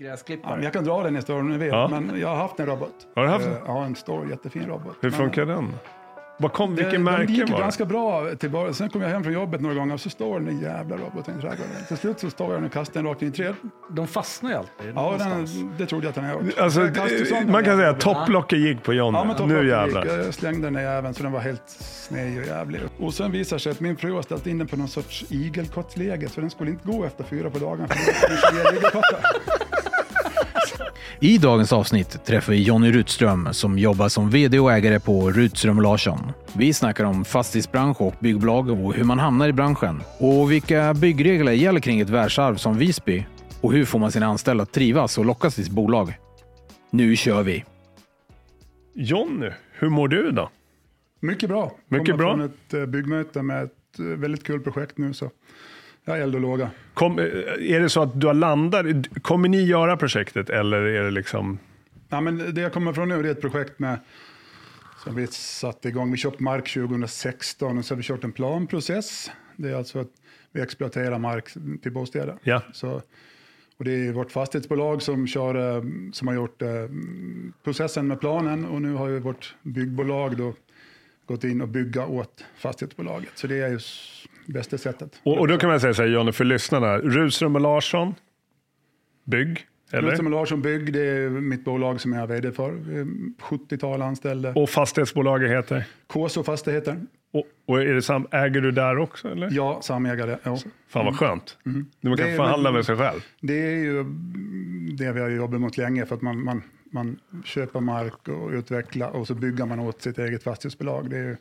Ja, men gräsklippare. jag kan dra den historien om ni vill, Ja. men jag har haft en robot. Har du haft Eh, en? Ja, en stor jättefin robot. Hur Men- funkar den? Vad kom, vilken det, märke den gick var det? ganska bra till början. Sen kom jag hem från jobbet några gånger och så står den jävla roboten i trädgården. Till slut så står jag och kastar den rakt in i trädet. De fastnar ju alltid Ja, den, det trodde jag att den hade gjort. Alltså, man kan den. säga att topplocket gick på John. Ja, men nu jävlar. gick. Jag slängde den i jäveln så den var helt sned och jävlig. Och sen visar sig att min fru har ställt in den på någon sorts igelkottsläge så den skulle inte gå efter fyra på dagen. För det igelkottar. I dagens avsnitt träffar vi Jonny Rutström som jobbar som VD och ägare på Rutström Larsson. Vi snackar om fastighetsbransch och byggbolag och hur man hamnar i branschen. Och vilka byggregler gäller kring ett världsarv som Visby. Och hur får man sina anställda att trivas och lockas till sitt bolag. Nu kör vi! Jonny, hur mår du då? Mycket bra. Mycket Kommer bra. från ett eh, byggmöte med ett eh, väldigt kul projekt nu så är eld och låga. Kom, eh, är det så att du har landat? Kommer ni göra projektet eller är det liksom... Ja, men det jag kommer från nu är ett projekt med, som vi satte igång. Vi köpte mark 2016 och så har vi kört en planprocess. Det är alltså att vi exploaterar mark till bostäder. Ja. Så, och det är vårt fastighetsbolag som, kör, eh, som har gjort eh, processen med planen och nu har ju vårt byggbolag då gått in och bygga åt fastighetsbolaget. Så det är ju bästa sättet. Och, och då kan man säga så här, Jonny, för lyssnarna. Rudström och Larsson, bygg, eller? Rutström och Larsson Bygg, det är mitt bolag som jag är vd för. Vi är 70-tal anställda. Och fastighetsbolaget heter? KSO Fastigheter. Och, och är det sam, äger du där också? Eller? Ja, samägare. Ja. Fan vad skönt. Man kan Det är- förhandla med sig själv. Det är ju det vi har jobbat mot länge för att man, man, man köper mark och utvecklar och så bygger man åt sitt eget fastighetsbolag. Det är ju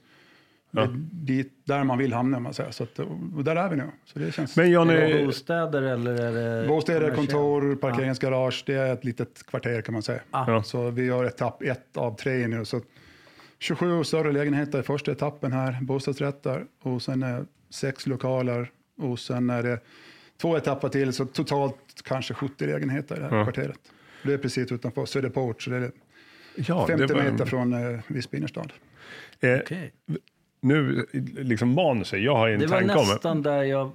det är dit, där man vill hamna, man säger. Så att, och där är vi nu. Så det känns Men Är det bostäder eller är det Bostäder, kontor, parkeringsgarage. Det är ett litet kvarter kan man säga. Ja. Så vi gör etapp ett av tre nu. Så 27 större lägenheter i första etappen här, bostadsrätter. Och sen är sex lokaler. Och sen är det två etapper till, så totalt kanske 70 lägenheter i det här Ja. kvarteret. Det är precis utanför Söderport, så det är ja, 50 var- meter från eh, Visby innerstad. Eh, Okej. nu, liksom manuset, jag har en Det var tanke om nästan där jag...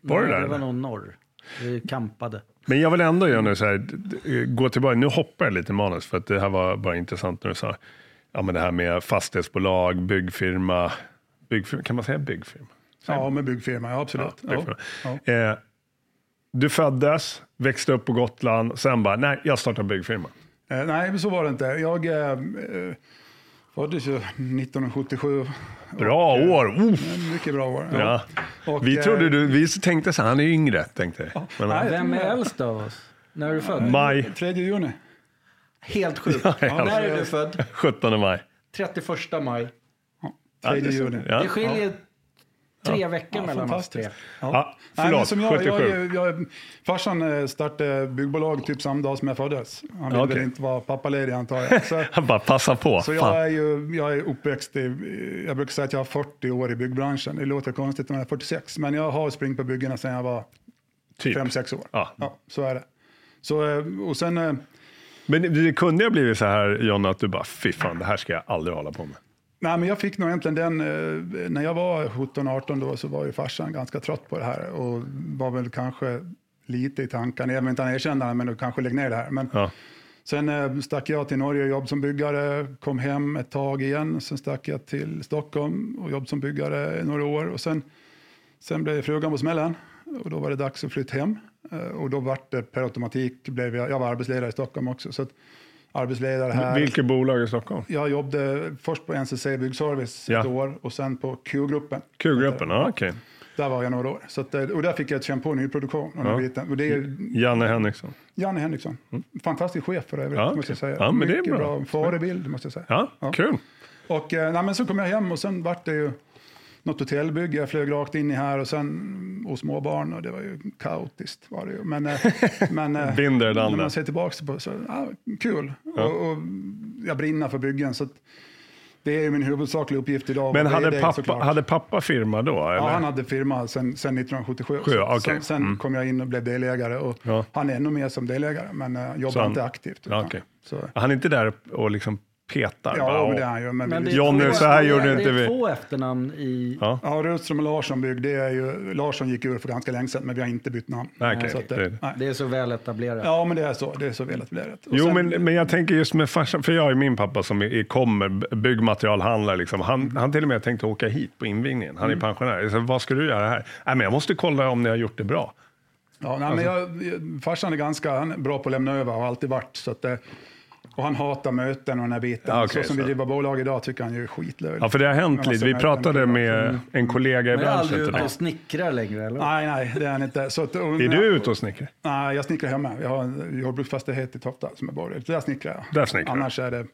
Var det där? Det var nog norr. Vi kampade. Men jag vill ändå göra nu så här, gå tillbaka, nu hoppar jag lite manus för att det här var bara intressant när du sa, ja men det här med fastighetsbolag, byggfirma, byggfirma kan man säga byggfirma? Ja, med byggfirma, ja absolut. Ja, Ja, byggfirma. ja. Eh, du föddes, växte upp på Gotland, sen bara, nej jag startar byggfirma. Eh, nej, så var det inte. Jag eh, eh, föddes ju 1977. Bra år! Uh, Eh, Mycket bra år. ja. Och, Vi eh, trodde du, vi tänkte så han är yngre, tänkte vi. Men, nej. Vem är äldst av oss? När är du född? Maj, 3 juni. Helt sjukt. Ja, När är du född? 17 maj. 31 maj. 3 det är så. juni. Ja. Det skiljer tre veckor Ja, mellan oss tre. fantastiskt. Ja, Nej, men förlåt, som jag, 77. jag, jag, farsan eh, startade byggbolag typ samma dag som jag föddes. Han ville Ja, okej. inte vara pappaledig antar jag. Så, Han bara passa på. så jag är ju jag är uppväxt i, jag brukar säga att jag har 40 år i byggbranschen. Det låter konstigt när jag är 46, men jag har springt på byggena sedan jag var Typ. 5-6 år. Ja. Ja, så är det. Så, eh, och sen, eh, Men det kunde ha blivit så här, John, att du bara, fy fan, det här ska jag aldrig hålla på med. Nej, men jag fick nog egentligen den, eh, när jag var 17-18 då så var ju farsan ganska trött på det här och var väl kanske lite i tankarna, även om inte han erkände det, men du kanske lägg ner det här. Men, Ja. Sen eh, stack jag till Norge och jobb som byggare, kom hem ett tag igen. Sen stack jag till Stockholm och jobb som byggare i några år. Och sen, sen blev frugan på smällen och då var det dags att flytta hem. Eh, Och då vart det per automatik, blev jag, jag var arbetsledare i Stockholm också. Så att arbetsledare här. Vilket bolag i Stockholm? Jag jobbade först på NCC Byggservice Ja. ett år och sen på Q-gruppen. Q-gruppen, ja okej. Där var jag några år. Så att, eh, och där fick jag känna på nyproduktion. Och, Ja. biten. och det är Janne Henriksson. Janne Henriksson. Fantastisk chef för övrigt, Ja, okej. måste jag säga. Ja, men det är Mycket bra. förebild, måste jag säga. Ja, Ja. kul. Och eh, nej, men så kom jag hem och sen vart det ju något hotellbygge. Jag flög rakt in i här och sen och småbarn och det var ju kaotiskt var det ju. Men, eh, men eh, när man ser tillbaka på så, ja, kul. Och, och jag brinner för byggen så att det är ju min huvudsakliga uppgift idag. Men hade det pappa, såklart. hade pappa firma då? Eller? Ja, han hade firma sen, sen 1977. Sju, Så- okej. Sen, sen Mm. kom jag in och blev delägare och Ja. han är ännu mer som delägare men uh, jobbar han- inte aktivt. Ja, okej. så, Han är inte där och liksom petar. Ja, Bara, men det är han ju. Men Men vi- det är Johnny, två- så här det är- gjorde det inte är vi. två efternamn i... Ja. Ja, Rudström och Larsson bygg, det är ju, Larsson gick ur för ganska länge sedan, men vi har inte bytt namn. Nej, okej. Så att Det- nej. Det är så väl etablerat. Ja, men det är så. Det är så väl etablerat. Och Jo, sen- men, men jag tänker just med farsan, för jag har min pappa som är, kommer, byggmaterialhandlare. Liksom. Han, han till och med tänkte åka hit på invigningen. Han är Mm. pensionär. Sa, vad ska du göra här? Nej, men jag måste kolla om ni har gjort det bra. Ja, nej, men jag, farsan är ganska han är bra på att lämna över har alltid varit. Så att, det- och han hatar möten och den här biten. Ja, okej, så som så- vi driver bolag idag tycker han ju är skitlöjligt. Ja, för det har hänt Men lite. Vi pratade med också. en kollega i Men jag är branschen aldrig ute och snickrar längre, eller? Nej, nej, det är han inte. Så att, och, Är du ute och snickrar? Nej, jag snickrar hemma. Jag har en jordbruksfastighet i Tofta som är borgerlig. Där snickrar jag. Där snickrar. Annars är det...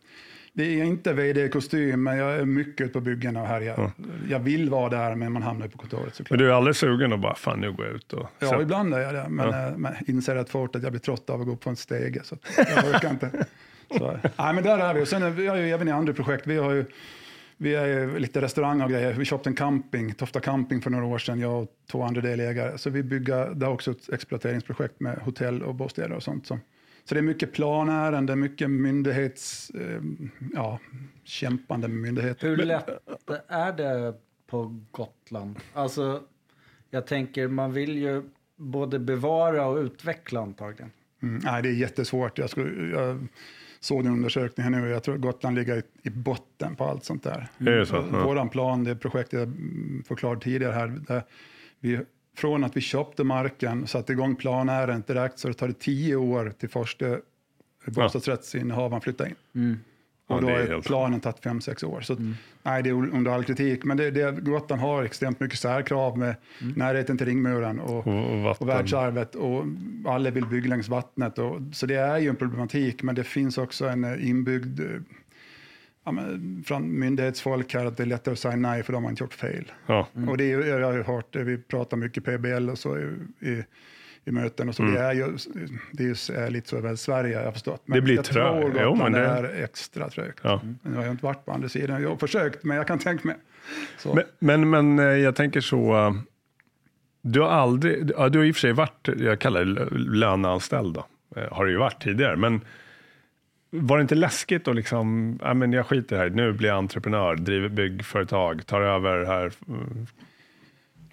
Det är inte vd-kostym, men jag är mycket ute på byggena och härjar. Jag vill vara där, men man hamnar ju på kontoret Men såklart. du är aldrig sugen och bara, fan nu går jag ut och... Ja, ibland är jag det, men, eh, men inser rätt fort att jag blir trött av att gå upp på en stege. Så jag orkar inte. Så, nej, men där är vi. Och sen är vi har ju även i andra projekt. Vi har ju vi är ju lite restaurang och grejer. Vi köpte en camping, Tofta camping för några år sedan, jag och två andra delägare. Så vi bygger, det är också ett exploateringsprojekt med hotell och bostäder och sånt. Så, så det är mycket planärenden, mycket myndighets, eh, ja, kämpande med myndigheter. Hur lätt är det på Gotland? Alltså, jag tänker, man vill ju både bevara och utveckla antagligen. Mm, nej, det är jättesvårt. Jag, skulle, jag såg den undersökningen nu. Jag tror Gotland ligger i, botten på allt sånt där. Är det så? Och Ja. Våran plan, det projektet jag mm, förklarade tidigare här, där vi, från att vi köpte marken och satte igång planärendet direkt så det tar det tio år till första bostadsrättsinnehavaren flyttar in. Ja, Och då det är är planen tagit fem sex år. Så att, nej, det är under all kritik. Men det, det, Gotland har extremt mycket särkrav med närheten till ringmuren och, Och, och världsarvet och alla vill bygga längs vattnet. Och, så det är ju en problematik, men det finns också en eh, inbyggd eh, ja, men, från myndighetsfolk här att det är lättare att säga nej för de har inte gjort fel. Ja. Och det är, jag har ju hört det, vi pratar mycket PBL och så i, i, i möten och så. Det är ju, det är lite så över Sverige har jag förstått. Men Mm. Det blir jag trögt. tror Jo, Gotland men det- är extra trögt. Ja. Nu har jag inte varit på andra sidan, jag har försökt men jag kan tänka mig. Men, men, men eh, jag tänker så, eh, du har aldrig, ja, du har i och för sig varit, jag kallar det lö- löneanställd då, Eh, har du ju varit tidigare, men var det inte läskigt att liksom, ja men jag skiter här, nu blir jag entreprenör, driver byggföretag, tar över här.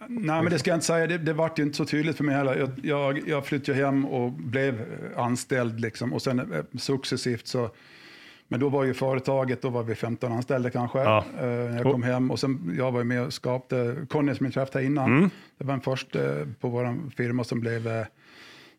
Nej, men det ska jag inte säga. Det, det vart ju inte så tydligt för mig heller. Jag, jag, jag flyttade hem och blev anställd liksom. Och sen eh, successivt så... Men då var ju företaget, då var vi 15 anställda kanske. Ja. när jag kom hem. Och sen, jag var ju med och skapade, Conny som jag träffade här innan. Mm. Det var en första eh, på vår firma som blev,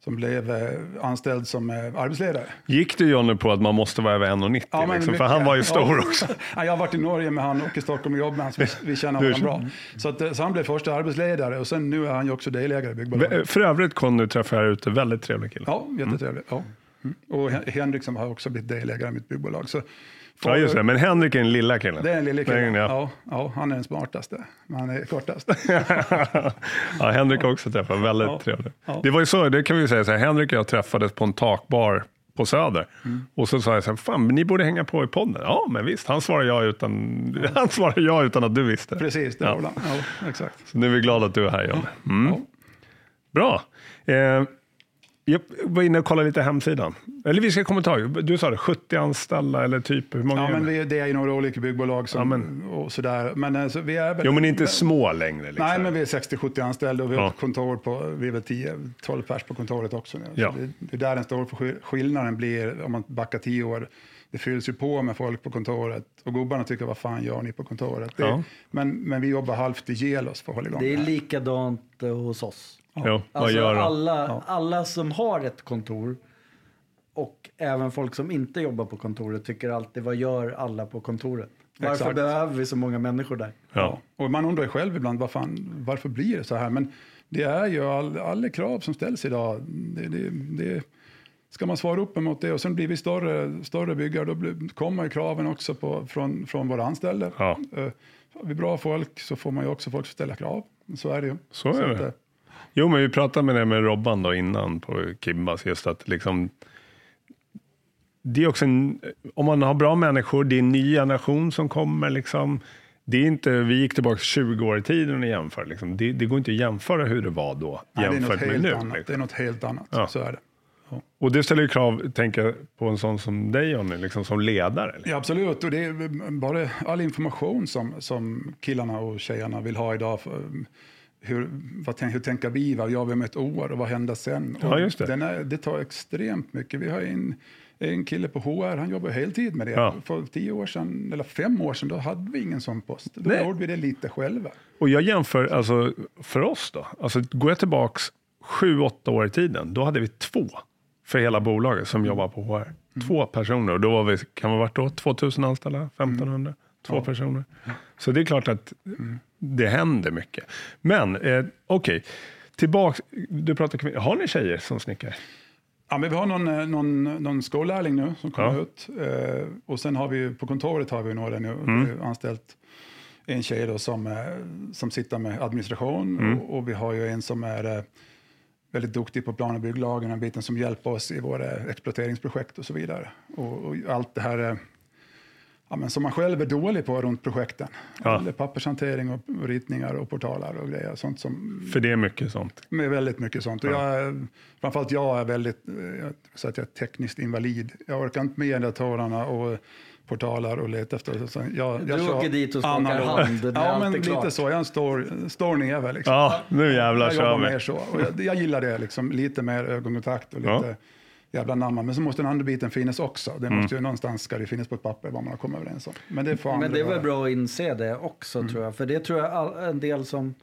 som blev eh, anställd som eh, arbetsledare. Gick du Jonny på att man måste vara över 1,90 Ja, liksom, för mycket. han var ju stor Ja. också. Ja, jag har varit i Norge med han och i Stockholm och jobbat med så vi, vi känner Du- varandra bra. Så, att, eh, så han blev första arbetsledare och sen nu är han ju också delägare i byggbolaget. För övrigt Conny träffade jag här ute, väldigt trevlig kille. Ja, jättetrevligt. Ja. Mm. Och Hen- Henrik som har också blivit delägare i mitt byggbolag. Så, Ja, just det, men Henrik är den lilla killen. Det är en lille kille. Den, ja. Ja, ja, han är den smartaste, men han är kortast. ja, Henrik har också träffat, väldigt Ja. trevlig. Ja. Det var ju så, det kan vi säga, så här, Henrik och jag träffades på en takbar på Söder. Mm. Och så sa jag så här, fan ni borde hänga på i podden. Ja, men visst, han svarade ja utan, han svarade ja utan att du visste. Precis, det Ja. Ja, exakt. Så nu är vi glada att du är här Jonny. Mm. Ja. Bra. Eh, jag var inne och kollade lite hemsidan. Eller vi ska komma ihåg, du sa det, 70 anställda eller typ, hur många Ja, är men det? det är ju några olika byggbolag som, Ja, men- och sådär. Men alltså, vi är väl... Jo, men inte små längre. Liksom. Nej, men vi är 60-70 anställda och vi har Ja. ett kontor på, vi är väl 10-12 pers på kontoret också nu. Ja. det, det är där den stora skill- skillnaden blir om man backar 10 år. Det fylls ju på med folk på kontoret och gubbarna tycker vad fan gör ni på kontoret? Det, Ja. men, men vi jobbar halvt i gelos för att hålla igång Det är här. likadant eh, hos oss. Vad Alltså gör alla, alla som har ett kontor och även folk som inte jobbar på kontoret tycker alltid vad gör alla på kontoret? Varför Exakt. behöver vi så många människor där? Ja. Och man undrar själv ibland vad fan, varför blir det så här? Men det är ju all, alla krav som ställs idag. Det, det, det, ska man svara upp emot det och sen blir vi större, större byggare, då blir, kommer kraven också på, från, från våra anställda. Ja. Har vi bra folk så får man ju också folk som ställer krav. Så är det ju. Så är att, det. eh, Jo, men vi pratade med det med Robban då innan på Kibbas, just att liksom det är också en, om man har bra människor, det är en ny generation som kommer liksom. Det är inte, vi gick tillbaka 20 år i tiden och jämför. Liksom. Det, det går inte att jämföra hur det var då nej, jämfört med helt nu. annat. Det är Liksom. något helt annat. Ja. Så är det. Ja. Och det ställer ju krav, tänker på en sån som dig Johnny, liksom som ledare. Eller? Ja, absolut. Och det är bara all information som, som killarna och tjejerna vill ha idag. För, hur, vad, hur tänker vi? Vad gör vi om ett år och vad händer sen? Ja, just det. Är, det tar extremt mycket. Vi har en, en kille på HR, han jobbar heltid med det. Ja. För tio år sedan, eller fem år sedan, då hade vi ingen sån post. Då Nej. gjorde vi det lite själva. Och jag jämför, alltså för oss då, alltså går jag tillbaks sju, åtta år i tiden, då hade vi två för hela bolaget som jobbar på HR. Två personer och då var vi, kan vi varit då, 2000 anställda, 1500, två personer. Så det är klart att det händer mycket. Men eh, okej, tillbaks, du pratar har ni tjejer som snickare? Ja, men vi har någon, eh, någon, någon skollärling nu som kommer Ja. ut. Eh, och sen har vi på kontoret har vi några nu. Mm. Anställt en tjej då som, eh, som sitter med administration Mm. och, och vi har ju en som är eh, väldigt duktig på plan och bygglagen, den biten som hjälper oss i våra exploateringsprojekt och så vidare. Och, och allt det här ja, men som man själv är dålig på runt projekten. Ja. Eller pappershantering och ritningar och portalar och grejer. Sånt som För det är mycket sånt. med väldigt mycket sånt. Och Ja. jag, är- framförallt jag är väldigt eh, jag så att jag är tekniskt invalid. Jag orkar inte med datorerna och portalar och leta efter. Så jag, Du jag kör åker dit och skakar analog. hand, Ja, men lite klart. så. Jag är en stor, stor neve. Liksom. Ja, nu jävlar jag kör jobbar vi. mer så. Och jag, jag gillar det, liksom, lite mer ögonkontakt och lite Ja. Jävla namn. Men så måste den andra biten finnas också. Det Mm. måste ju, någonstans ska det finnas på ett papper vad man har kommit överens om. Men det får Men det är väl bra att inse det också Mm. tror jag. För det tror jag all, en del som,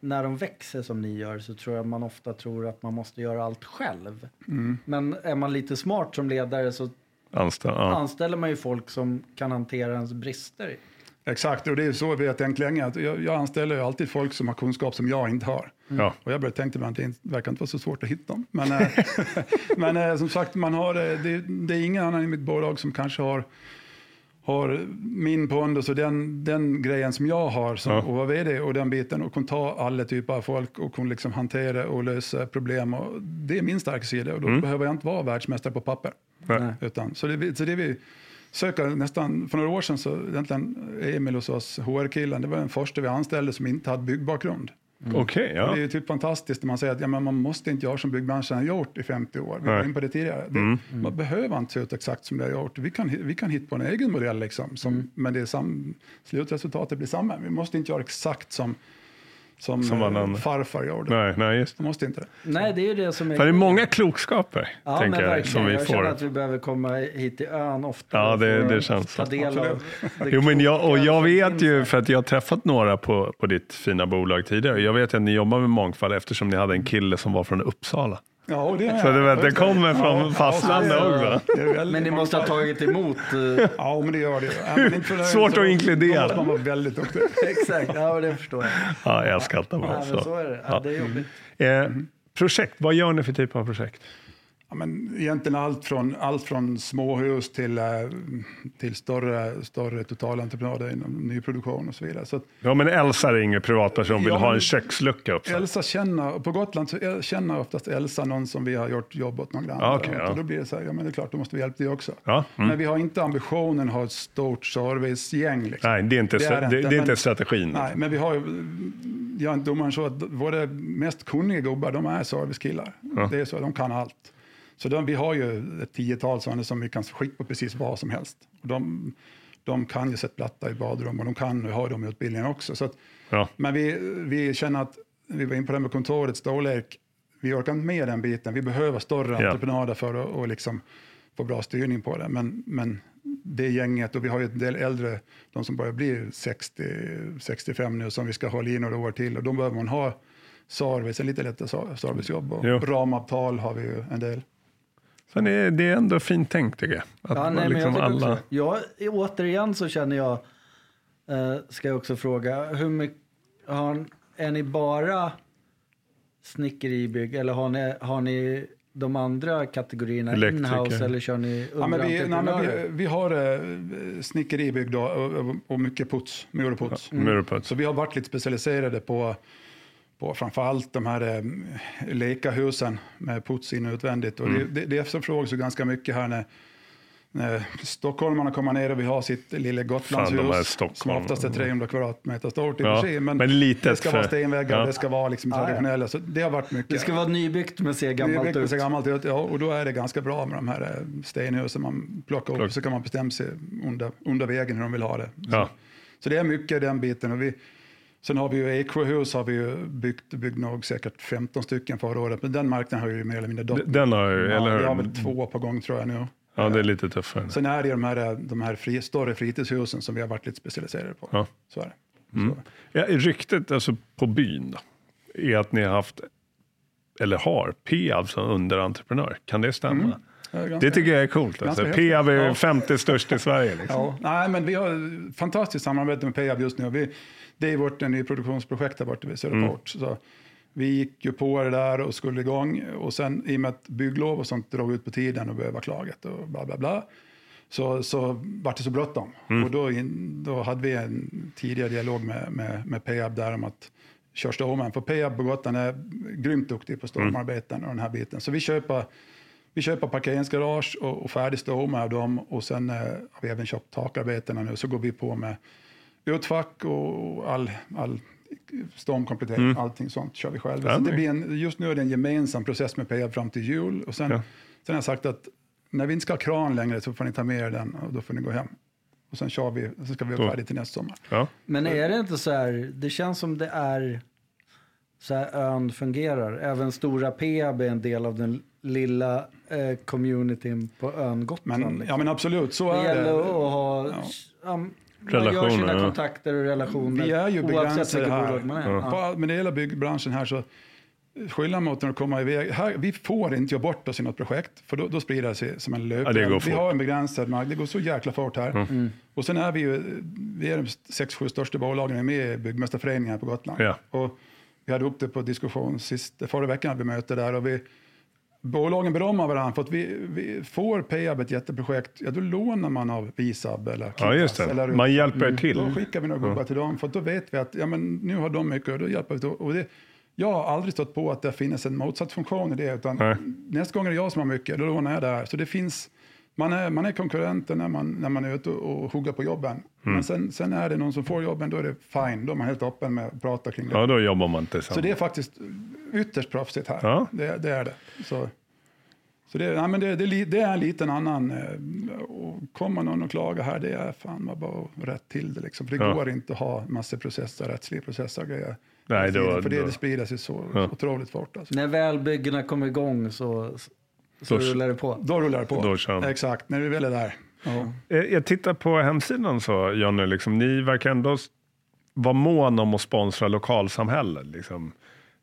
när de växer som ni gör så tror jag man ofta tror att man måste göra allt själv. Mm. Men är man lite smart som ledare så Anställ, ja. anställer man ju folk som kan hantera ens brister. Exakt, och det är så vi har tänkt länge. Att jag, jag anställer ju alltid folk som har kunskap som jag inte har. Ja. Och jag började tänka att det inte- verkar inte vara så svårt att hitta dem. Men, eh, men eh, som sagt, man har, eh, det, det är ingen annan i mitt bolag som kanske har, har min pondus och den, den grejen som jag har som Ja. vd och den biten och kunna ta alla typer av folk och kunna liksom hantera och lösa problem. Och det är min starka sida och då behöver jag inte vara världsmästare på papper. Nej. Utan, så, det, så det vi söker nästan, för några år sedan så egentligen Emil hos oss, HR-killen, det var den första vi anställde som inte hade byggbakgrund. Okej, ja. Det är ju typ fantastiskt när man säger att ja, men man måste inte göra som byggbranschen har gjort i 50 år. Vi var in på det tidigare. Det, Mm. Man behöver inte se ut exakt som det har gjort. Vi kan, vi kan hitta på en egen modell, liksom, som, Mm. men det är sam, slutresultatet blir samma. Vi måste inte göra exakt som, som, Som eh, farfar gjorde. Nej, nej, just det. Man måste inte det. Nej, det är ju det som är... För det är många klokskaper, Ja, tänker jag, som vi jag känner får. att vi behöver komma hit till ön ofta. Ja, det- det känns Ta så. del av det Jo, men jag, och jag vet ju, för att jag har träffat några på, på ditt fina bolag tidigare. Jag vet att ni jobbar med mångfald eftersom ni hade en kille som var från Uppsala. Ja, det, Så du vet, det kommer från Ja, fastlandet är det. också. Det är Men ni måste ha tagit emot... eh, Ja, men det gör det. Ja, det Svårt att inkludera. Då måste man vara väldigt duktig. exakt, ja det förstår jag. Ja, jag skrattar bara. Ja, så Så. är det. Ja, det är jobbigt. Eh, projekt, vad gör ni för typ av projekt? Ja, men egentligen allt från, allt från småhus till, eh, till större, större totalentreprenader inom nyproduktion och så vidare. Så att Ja, men Elsa ringer privatperson, vill Ja, ha en kökslucka uppsatt. Elsa känner, på Gotland så känner oftast Elsa någon som vi har gjort jobb åt någon grann. Ja, okej, ja. Och då blir det så här, ja men det är klart, då måste vi hjälpa det också. Ja, mm. Men vi har inte ambitionen att ha ett stort servicegäng. Liksom. Nej, det är inte, Det är det, det det, inte, är inte men- strategin. Nej, men vi har ju, jag är inte domaren så att våra mest kunniga gubbar, de är servicekillar. Det är så, de kan allt. Så de, vi har ju ett tiotal sådana som vi kan skicka på precis vad som helst. Och de, de kan ju sätta platta i badrum och de kan ju ha dem i utbildningen också. Så att, Ja. Men vi, vi känner att, vi var in på det med kontorets storlek, vi orkar inte med den biten. Vi behöver större Ja. entreprenader för att och liksom få bra styrning på det. Men, men det gänget, och vi har ju en del äldre, de som börjar bli 60, 65 nu, som vi ska hålla i några år till. Och då behöver man ha service, en lite lättare ser- servicejobb. Och Jo. ramavtal har vi ju en del. Så det, är, det är ändå fint tänkt tycker jag. Att Ja, nej, men liksom jag, alla... jag, återigen så känner jag, eh, ska jag också fråga, hur mycket, har, är ni bara snickeribygg eller har ni, har ni de andra kategorierna Elektriker. inhouse eller kör ni Ja, men vi, nej, men vi, vi har eh, snickeribygg då, och, och- mycket puts, muroputs. Muroputs. Så vi har varit lite specialiserade på, på framförallt de här eh, lekahusen med puts in och utvändigt. Och det, det, det efterfrågas ju ganska mycket här när, när stockholmarna kommer ner och vill ha sitt lilla Fan, Gotlandshus som oftast är 300 kvadratmeter stort i och Ja, för sig. Men, men litet det ska vara för- stenväggar, ja. det ska vara liksom Ja, ja. traditionella. Så det har varit mycket. Det ska vara nybyggt men se gammalt mycket ut. så gammalt ut, ja, och då är det ganska bra med de här eh, stenhusen man plockar upp. Plock. Så kan man bestämma sig under, under vägen hur de vill ha det. Ja. Så det är mycket den biten. Och vi, sen har vi ju Eksjöhus har vi ju byggt, byggt nog säkert 15 stycken förra året. Men den marknaden har ju mer eller mindre dött. Den har ju, ja, eller Vi har hur? väl två på gång tror jag nu. Ja, det är lite tuffare. Sen är det de här, de här fri, större fritidshusen som vi har varit lite specialiserade på. Ja. Så är det. Mm. Så. Ja, ryktet alltså på byn då, är att ni har haft, eller har, Peab som underentreprenör. Kan det stämma? Ganska- Det tycker jag är coolt. Alltså. Peab är Ja. femte störst i Sverige. Liksom. Ja, nej, men vi har fantastiskt samarbete med Peab just nu. Vi, det är vårt nyproduktionsprojekt där borta vid Söderport. Så vi gick ju på det där och skulle igång och sen i och med att bygglov och sånt drog ut på tiden och vara klagat och bla bla bla. Så, så vart det så bråttom. Och då, in, då hade vi en tidigare dialog med, med, med Peab där om att köra stormen. För Peab på Gotland är grymt duktig på stormarbeten och den här biten. Så vi köper vi köper parkeringsgarage och, och färdig stomme av dem och sen eh, har vi även köpt takarbetena nu så går vi på med utfack och all, all stormkomplettering, allting sånt kör vi själva. Ja, så det blir en, just nu är det en gemensam process med Peab fram till jul och sen, Ja. sen har jag sagt att när vi inte ska ha kran längre så får ni ta med er den och då får ni gå hem. Och sen kör vi, så ska vi vara färdiga till nästa sommar. Ja. Men är det inte så här, det känns som det är så här ön fungerar. Även stora Peab är en del av den lilla eh, communityn på ön Gotland. Men, liksom. ja men absolut, så det är gäller det. att ha... Ja. Ja. man gör Relationer, sina ja. kontakter och relationer Vi är ju begränsade här. man är. Ja. Ja. Med det hela byggbranschen här så skillnaden mot när de kommer iväg. Här, vi får inte göra bort oss i något projekt för då, då sprider det sig som en löpeld. Ja, vi har en begränsad marknad, det går så jäkla fort här. Mm. Och sen är vi ju, vi är de sex, sju största bolagen är med i byggmästarföreningen här på Gotland. Ja. Och vi hade upp det på diskussion sist, förra veckan hade vi möte där och vi Bolagen berömmer varandra för att vi, vi får Peab ett jätteprojekt, ja då lånar man av Visab eller ja, just det. eller Man hjälper er till. då skickar vi några gubbar till dem, för då vet vi att ja, men nu har de mycket och då hjälper vi till. Och det, jag har aldrig stått på att det finns en motsatt funktion i det, utan Nej. nästa gång är det jag som har mycket, då lånar jag där. Så det finns, man är, man är konkurrenter när man, när man är ute och, och hugger på jobben. Mm. Men sen, sen är det någon som får jobben, då är det fine, då är man helt öppen med att prata kring det. Ja, då jobbar man tillsammans. Så det är faktiskt ytterst proffsigt här. Ja. Det, det är det. Så, så det, nej, men det, det, det är en liten annan... eh, Och kommer någon och klagar här, det är fan bara att rätt till det. Liksom. För det Ja. går inte att ha massor processer, rättsliga processer och grejer. Nej, då- för det, det sprider sig så Ja. otroligt fort. Alltså. När väl byggena kommer igång så, så Då- rullar det på. Då rullar det på. Då kör. Exakt, när vi väl är där. Ja. Eh, Jag tittar på hemsidan så, Jonny, liksom, ni verkar ändå vara mån om att sponsra lokalsamhället. Liksom.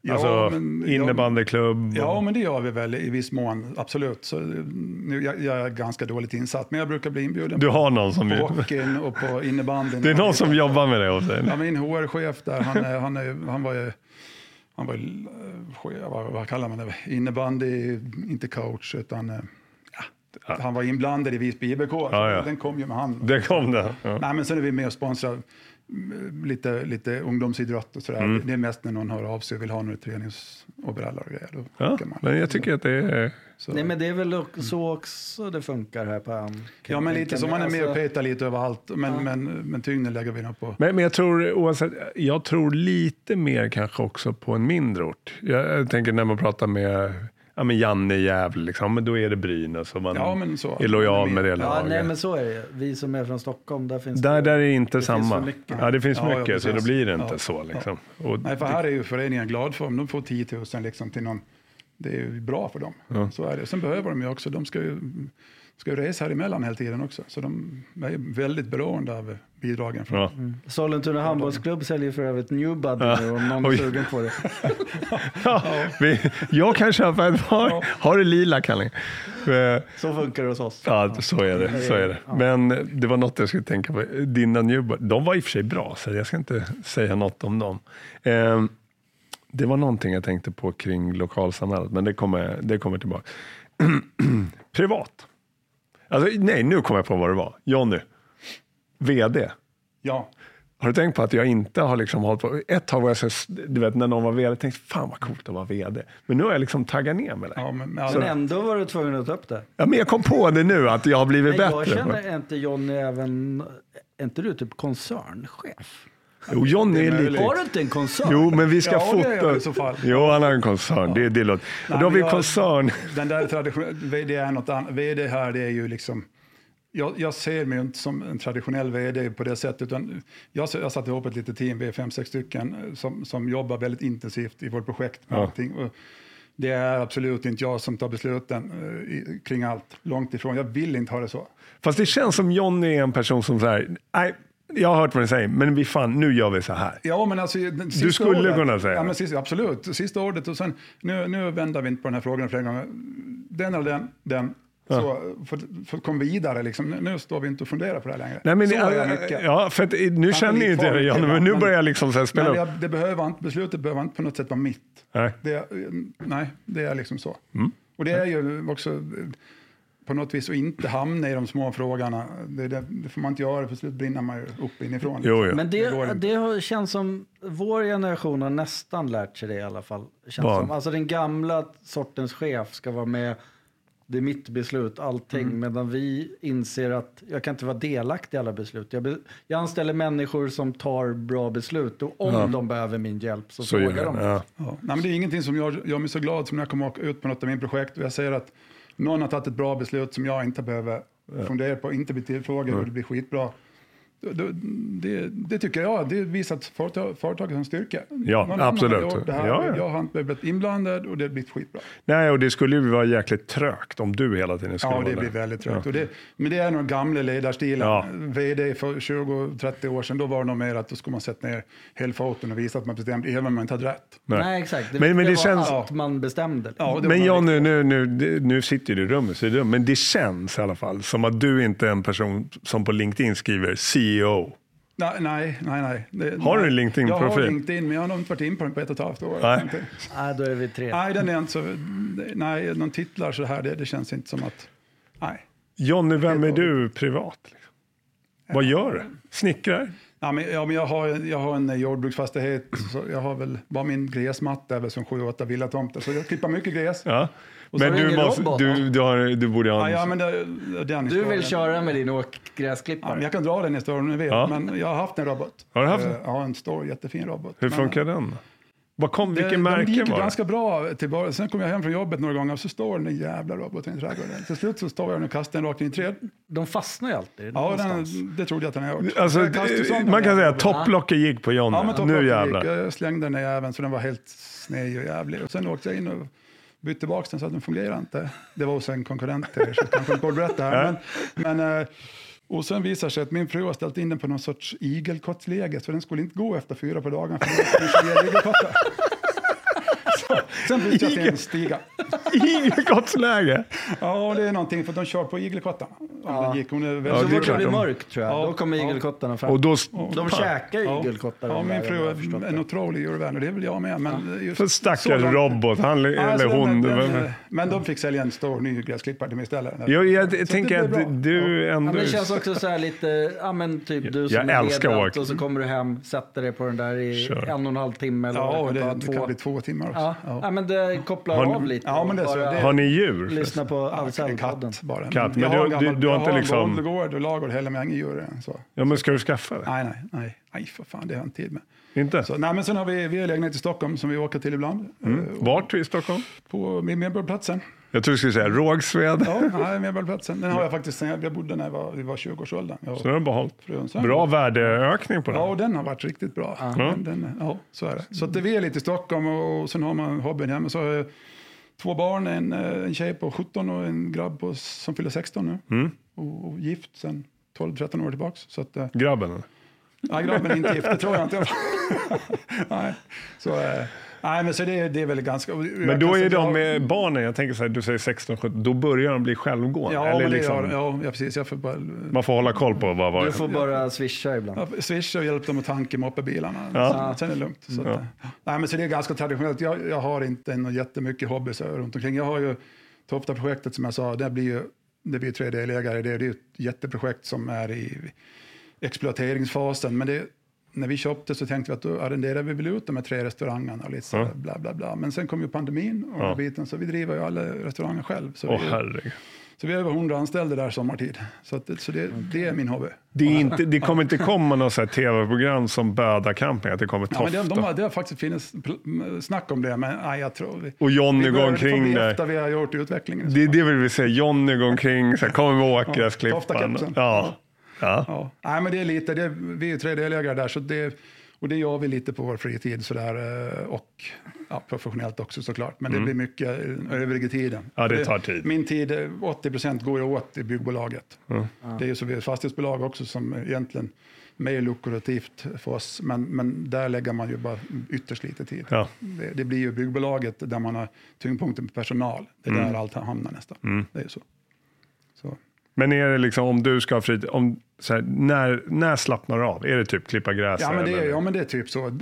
Ja, alltså men- innebandyklubb. Ja, och- men det gör vi väl i viss mån, absolut. Så, nu, jag, jag är ganska dåligt insatt, men jag brukar bli inbjuden Du har någon som... på hockeyn och på innebandyn. Det är någon som jobbar med det hos dig. Ja, min HR-chef där, han, är, han, är, han var ju, han var, eh, vad, vad kallar man det, innebandy, inte coach, utan eh, ja, han var inblandad i Visby IBK. Ja, ja. Den kom ju med han. Det kom. Ja. Nej, men sen är vi med och sponsrar mm, lite, lite ungdomsidrott och sådär. Mm. Det är mest när någon hör av sig och vill ha några träningsoveraller och grejer. Då Ja, men jag tycker att det är... Så- Nej men det är väl också- så också det funkar här på ön. Ja, men lite så. Man är med och Alltså, petar lite överallt. Men, Ja. men, men tyngden lägger vi nog på. Men, men jag tror oavsett, jag tror lite mer kanske också på en mindre ort. Jag, jag tänker när man pratar med ja, men Janne i Gävle, liksom, men då är det Brynäs och man Ja, men så. är lojal med det Ja, laget. nej men så är det Vi som är från Stockholm, där finns Där, det... där är det inte finns samma. mycket. Ja, det finns Ja, ja, mycket, så då blir det inte Ja, så. Liksom. Och, Nej, för här är ju föreningen glad för om de får 10 000 liksom till någon. Det är ju bra för dem. Ja. Så är det. Sen behöver de ju också, de ska ju, ska ju resa här emellan hela tiden också. Så de är väldigt beroende av bidragen. Från. ja. Sollentuna handbollsklubb säljer för övrigt New Buddy Ja. nu om någon är Oj. sugen på det. Ja, vi, jag kan köpa ett par. Har du lila kalling? Eh, Så funkar det hos oss. Ja, så är det. Så är det. Men det var något jag skulle tänka på. Dina Newbar, de var i och för sig bra, så jag ska inte säga något om dem. Eh, det var någonting jag tänkte på kring lokalsamhället, men det kommer, det kommer tillbaka. Privat. Alltså, nej, nu kommer jag på vad det var. Jonny, VD. Ja, Har du tänkt på att jag inte har liksom hållit på... Ett tag var jag så, du vet när någon var vd, tänkte fan vad coolt att vara vd. Men nu har jag liksom taggat ner med det. Ja. Ja, men, Men alltså, ändå var du tvungen att ta upp det. men jag kom på det nu, att jag har blivit Men jag bättre. känner är inte Johnny även... Är inte du typ koncernchef? Jo, Johnny är möjligt. lite... Har du inte en koncern? Jo, men vi ska Ja, det är fota. jag i så fall. Jo, han har en koncern. Det, det låter... Nej, då har vi jag- koncern. Den där traditionella, VD är något annat. VD här, det är ju liksom... Jag, jag ser mig inte som en traditionell VD på det sättet. Utan jag, jag satt ihop ett litet team, vi är fem, sex stycken, eh, som, som jobbar väldigt intensivt i vårt projekt. Med Ja. allting. Och det är absolut inte jag som tar besluten eh, kring allt, långt ifrån. Jag vill inte ha det så. Fast det känns som Johnny är en person som säger, nej, jag har hört vad ni säger, men vi fan, nu gör vi så här. Ja, men alltså, sista skulle ordet, kunna säga ja, det. men sista, Absolut, sista ordet och sen nu, nu vänder vi inte på den här frågan flera gånger. Den eller den, den. Så, för, för att komma vidare, liksom. nu, nu står vi inte och funderar på det här längre. Nej, men, så jag mycket. ja, för att, nu känner ju inte jag Johnny, ibland, men nu börjar jag liksom så här spela Men upp. jag, det behöver inte, beslutet behöver inte på något sätt vara mitt. Nej. Det, nej, det är liksom så. Mm. Och det är ju också på något vis att inte hamna i de små frågorna. Det, det, det får man inte göra, för slut brinner man ju upp inifrån. Jo, jo. Men Det det, det känns som vår generation har nästan lärt sig det i alla fall. Känns som. Alltså den gamla sortens chef ska vara med. Det är mitt beslut, allting. Mm. Medan vi inser att jag kan inte vara delaktig i alla beslut. Jag, be, jag anställer människor som tar bra beslut. Och om de behöver min hjälp så, Så frågar de. jag. Ja. Ja. Nej, men det är ingenting som gör mig så glad som när jag kommer ut på något av min projekt och jag säger att någon har tagit ett bra beslut som jag inte behöver fundera på, inte bli tillfrågad och det blir skitbra. Det, det tycker jag, det visar att företag, företaget har en styrka. Ja, Någon absolut. har Det här, Ja, ja. Jag har inte blivit inblandad och det har blivit skitbra. Nej, och det skulle ju vara jäkligt trögt om du hela tiden skulle Ja, vara det där. blir väldigt trögt. Ja. Och det, men det är nog gamla ledarstilen. Ja. VD för 20-30 år sedan, då var det nog mer att då skulle man sätta ner helfoten och visa att man bestämde, även om man inte hade rätt. Nej. Nej, exakt. Det, Men- men det var känns- att man bestämde. Ja, det Men Johnny, nu, nu, nu, nu sitter du i rummet, så det dumt. men det känns i alla fall som att du inte är en person som på LinkedIn skriver E CEO. Nej, nej, nej. nej. Det, Har du en LinkedIn-profil? Jag har LinkedIn, men jag har nog inte varit in på den på ett och ett halvt år. Nej. Nej, då är vi tre. Nej, den är inte så... Nej, någon titlar så här, det, det känns inte som att... Nej. Johnny, vem är du privat? Liksom? Vad gör du? Snickrar? Ja, men, ja, men jag, har, jag har en jordbruksfastighet, så jag har väl... Bara min gräsmatta är väl som sju, åtta villatomter, så jag klipper mycket gräs. Ja. Och Men du måste, robot, du, du, har, du borde ha Ja, en... ja, men det, den Du vill köra med din Ja, åkgräsklippare? men jag kan dra den historien om ni vill, Ja. men jag har haft en robot. Har du haft Eh, en? Ja, en stor jättefin robot. Hur Men- funkar den? Vad kom, Det, vilken de märke gick var det? ganska bra till början. Sen kom jag hem från jobbet några gånger och så står den jävla roboten i trädgården. Till slut så står jag och kastar den rakt in i träd. De fastnar ju alltid Ja, den, det trodde jag att den hade gjort. Alltså, man den kan säga att topplocket gick på Johnny. Ja, men nu jävlar. gick. Jag slängde den även så den var helt sned och jävlig. Och sen åkte jag in och bytte tillbaka den så att den fungerar inte. Det var hos en konkurrent till er, så jag kanske inte borde berätta här. Men, men, eh, och sen visar sig att min fru har ställt in den på någon sorts igelkottsläge så den skulle inte gå efter fyra på dagen för den skulle igelkottar. Så, Sen bytte jag till en stiga. Igelkottsläge. Ja, det är någonting för de kör på igelkottarna. Gick, hon är Ja, Så det är fort det klart blir de- mörkt tror jag, Ja, då kommer ja. igelkottarna fram. Och då... de käkar Ja. igelkottar. Ja, min fru jag är det. en otrolig djurvän och det är väl jag med. Men just För så stackars robot, han, Ja, eller alltså, hon. den- den- Men de fick sälja en stor ny gräsklippare till mig istället. Jag, jag, det tänker att du Ja, ändå... men det känns också så här lite, ja men typ du som Jag är och så kommer du hem, sätter dig på den där i en och en halv timme eller Ja, det det, kan det bli två timmar också. Ja. Ja. Ja. men det kopplar Har ni- av lite. Ja, men det är så. Det- Har ni djur? Lyssna på Ahlsell-podden. katt bara. Katt, men jag du- har gammal- du har jag inte en liksom- bondgård och ladugård heller med inga djur. Så. Ja, men ska du skaffa det? Nej, nej, nej, nej, för fan, det har jag inte tid med. Inte? Så, nej, men sen har vi, vi har lägenhet i Stockholm som vi åker till ibland. Mm. Eh, Vart i Stockholm? På Medborgarplatsen. Jag tror du skulle säga Rågsved. Ja, Medborgarplatsen. Den har jag faktiskt sen jag bodde när jag var, var 20-årsåldern. Jag Så har du behållit. Bra värdeökning på Ja, den. och den har varit riktigt bra. Ja. Den, den, ja, så är det. Så att vi är lite i Stockholm och, och sen har man hobbyn hemma. Så har jag två barn, en, eh, en tjej på 17 och en grabb på, som fyller 16 nu. Mm. Och, och gift sen 12-13 år tillbaks. Så att, eh, Grabben? nej, grabben är inte gift, det tror jag inte. nej, så, eh, nej, men så det, det är väl ganska... Men då är de med barnen, jag tänker så här, du säger 16, 17, då börjar de bli självgående. Ja, Eller men det liksom, gör, ja, ja, precis. Jag får bara Man får hålla koll på vad Du var. får bara swisha ibland. jag swisha och hjälpa dem att tanka moppebilarna. Ja. Sen, sen är det lugnt. Så Ja. nej, men så det är ganska traditionellt. Jag, jag har inte något jättemycket hobbys runt omkring. Jag har ju Tofta-projektet som jag sa, det blir ju det blir ju tre delägare. Det är det är ett jätteprojekt som är i exploateringsfasen. Men det, när vi köpte så tänkte vi att då arrenderar vi väl ut de här tre restaurangerna och lite så Ja. bla bla bla. Men sen kom ju pandemin och Ja. biten så vi driver ju alla restauranger själv. Så, Åh vi, herregud. så vi är över 100 anställda där sommartid. Så, att, det- så det, det är min hobby. Det, är inte, det kommer inte komma något tv-program som Böda camping, att det kommer Ja, men det, Tofta. de har, det har faktiskt funnits snack om det, men nej, jag tror vi... Och Johnny går omkring där. efter vi har gjort utvecklingen. Det är det vi vill se. Johnny går omkring, så här, kommer med åkgräsklippan. Toftakepsen. Ja. Ja. Ja. Nej, men det är lite, det, vi är ju tre delägare där, så det, och det gör vi lite på vår fritid sådär, eh, och ja, professionellt också såklart. Men det blir mycket eh, övriga tiden. Mm. Ja, det tar tid. Min tid, eh, 80 procent går ju åt i byggbolaget. Mm. Det är ju så vi är fastighetsbolag också som egentligen mer lukrativt för oss, men, men där lägger man ju bara ytterst lite tid. Ja. Det, det blir ju byggbolaget där man har tyngdpunkten på personal. Det är Mm. där allt hamnar nästan. Det är så. Men är det liksom om du ska ha fritid, om, här, när, när slappnar du av? Är det typ klippa gräs? Ja men, det är, ja, men det är typ så.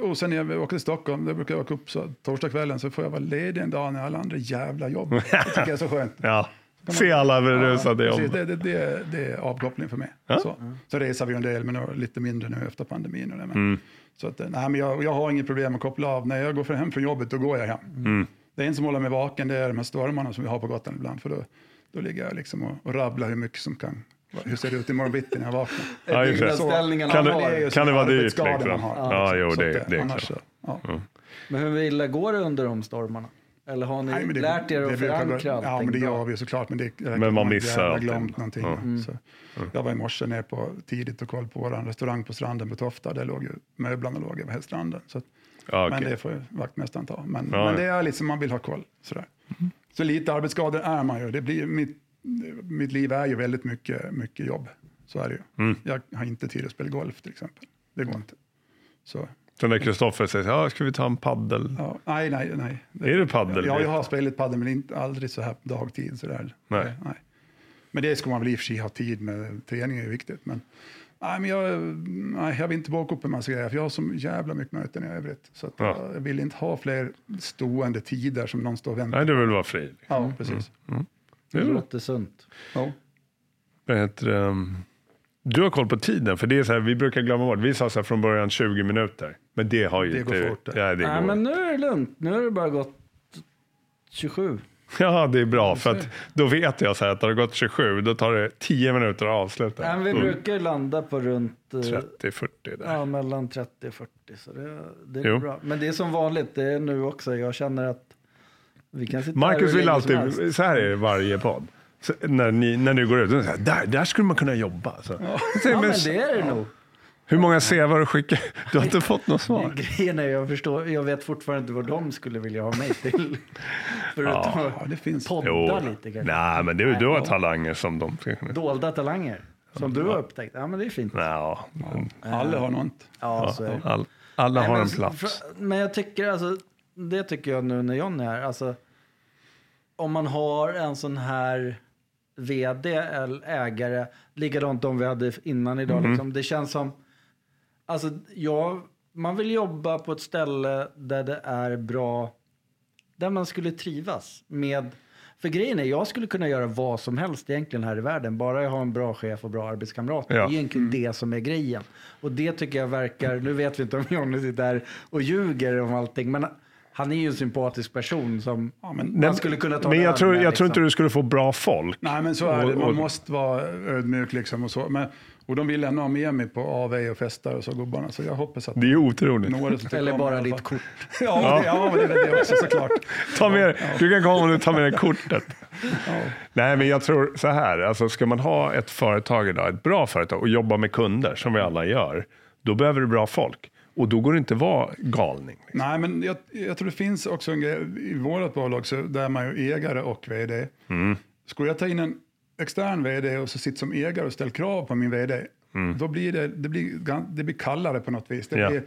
Och sen när jag åker till Stockholm, då brukar jag åka upp så torsdagskvällen så får jag vara ledig en dag när alla andra jävla jobb. Det tycker jag är så skönt. Ja. Se alla berusade precis, jobb. det, det, det, det är avkoppling för mig. Så, så reser vi en del, men lite mindre nu efter pandemin. Och det, men, Mm. så att, nej, men jag, jag har inget problem att koppla av. När jag går hem från jobbet, då går jag hem. Mm. Det är en som håller mig vaken, det är de här stormarna som vi har på Gotland ibland. För då, då ligger jag liksom och, och rabblar hur mycket som kan. Hur ser det ut imorgon bitti när jag vaknar? Ja, just det. Byggnadsställningarna Kan det- ju kan det vara dyrt, liksom? man har. Ja, jo, Så det- att det är annars klart. så, ja. Men hur illa går det under de stormarna? Eller har ni Nej, men det- lärt er det att förankra allting Ja, men det gör vi såklart. Men, det, Men man missar Jag allting. glömt någonting. Ja. Mm. Så, Jag var i morse ner på tidigt och koll på vår restaurang på stranden på Tofta. Där låg ju möblerna låg över hela stranden. Så, Ja, Men okej. det får ju vaktmästaren ta. Men, Ja, men ja. det är liksom man vill ha koll. Sådär. Så lite arbetsskador är man ju. Det blir, mitt, mitt liv är ju väldigt mycket, mycket jobb. Så är det ju. Mm. Jag har inte tid att spela golf till exempel. Det går inte. Så, Så när Kristoffer säger, ja, ska vi ta en paddel? ja, nej, nej, nej. Det- Är du paddel? Ja, jag har spelat padel men inte, aldrig så här dagtid. Så där. Nej. nej. Men det ska man väl i och för sig ha tid med. Träning är ju viktigt. Men, nej, men jag, nej, jag vill inte boka upp en massa grejer, för jag har så jävla mycket möten i övrigt. Så att, Ja. jag vill inte ha fler stående tider som någon står och väntar. Nej, du vill vara fri. Ja, precis. Det Det är låter sunt. Ja. Vad heter det? um, Du har koll på tiden, för det är så här, vi brukar glömma bort. Vi sa så här från början 20 minuter, men det har ju Det inte... går fort, det. Ja, det Nej, går. men nu är det lugnt. Nu har det bara gått 27. ja, det är bra, för att då vet jag så här att det har gått 27, då tar det 10 minuter att avsluta. Men vi Mm. brukar landa på runt eh, 30-40 där. ja, mellan 30 och 40. Så det, det är Jo. bra. Men det är som vanligt, det är nu också. Jag känner att vi kan sitta Marcus vill alltid, så här är det varje podd. Så när, ni, när ni går ut, det så här, där, där skulle man kunna jobba. Så. Ja, men, men det är det nog. Hur många CV har du skickat? Du har inte fått något svar. Grejen är, jag, förstår, jag vet fortfarande inte vad de skulle vilja ha mig till. Förutom Ja, att det finns. podda lite kanske. Nej, men du, du har talanger som de ska kunna... Dolda talanger. Som du har upptäckt. Ja, men det är fint. Ja, men, Alla har något. Ja, så är det. all, alla Nej, har men, en plats. för- Men jag tycker alltså, det tycker jag nu när John är här, alltså om man har en sån här vd eller ägare, likadant de vi hade innan idag, Mm. liksom, det känns som, alltså jag, man vill jobba på ett ställe där det är bra, där man skulle trivas med för grejen är, jag skulle kunna göra vad som helst egentligen här i världen, bara jag har en bra chef och bra arbetskamrater. Ja. Det är egentligen det som är grejen. Och det tycker jag verkar, nu vet vi inte om Johnny sitter där och ljuger om allting, men han är ju en sympatisk person som Ja, men, man skulle kunna ta Men en jag tror, med, jag tror liksom. inte du skulle få bra folk. Nej, men så är det. Och- Man och- måste vara ödmjuk liksom. Och, så. Men, och de vill ändå ha med mig på AV och festar och så, gubbarna. Så jag hoppas att Det är otroligt. några Eller bara ditt fall. kort. Ja, det, ja, men det är det också såklart. Ta med, du kan komma om du tar med dig kortet. Ja. Nej, men jag tror så här. Alltså, ska man ha ett företag idag, ett bra företag och jobba med kunder som vi alla gör, då behöver du bra folk. Och då går det inte att vara galning. Nej, men jag, jag tror det finns också en grej i vårt bolag så där är man ju ägare och vd. Mm. Skulle jag ta in en extern vd och så sitta som ägare och ställa krav på min vd, då blir det, det, blir, det blir kallare på något vis. Det Mm. Blir,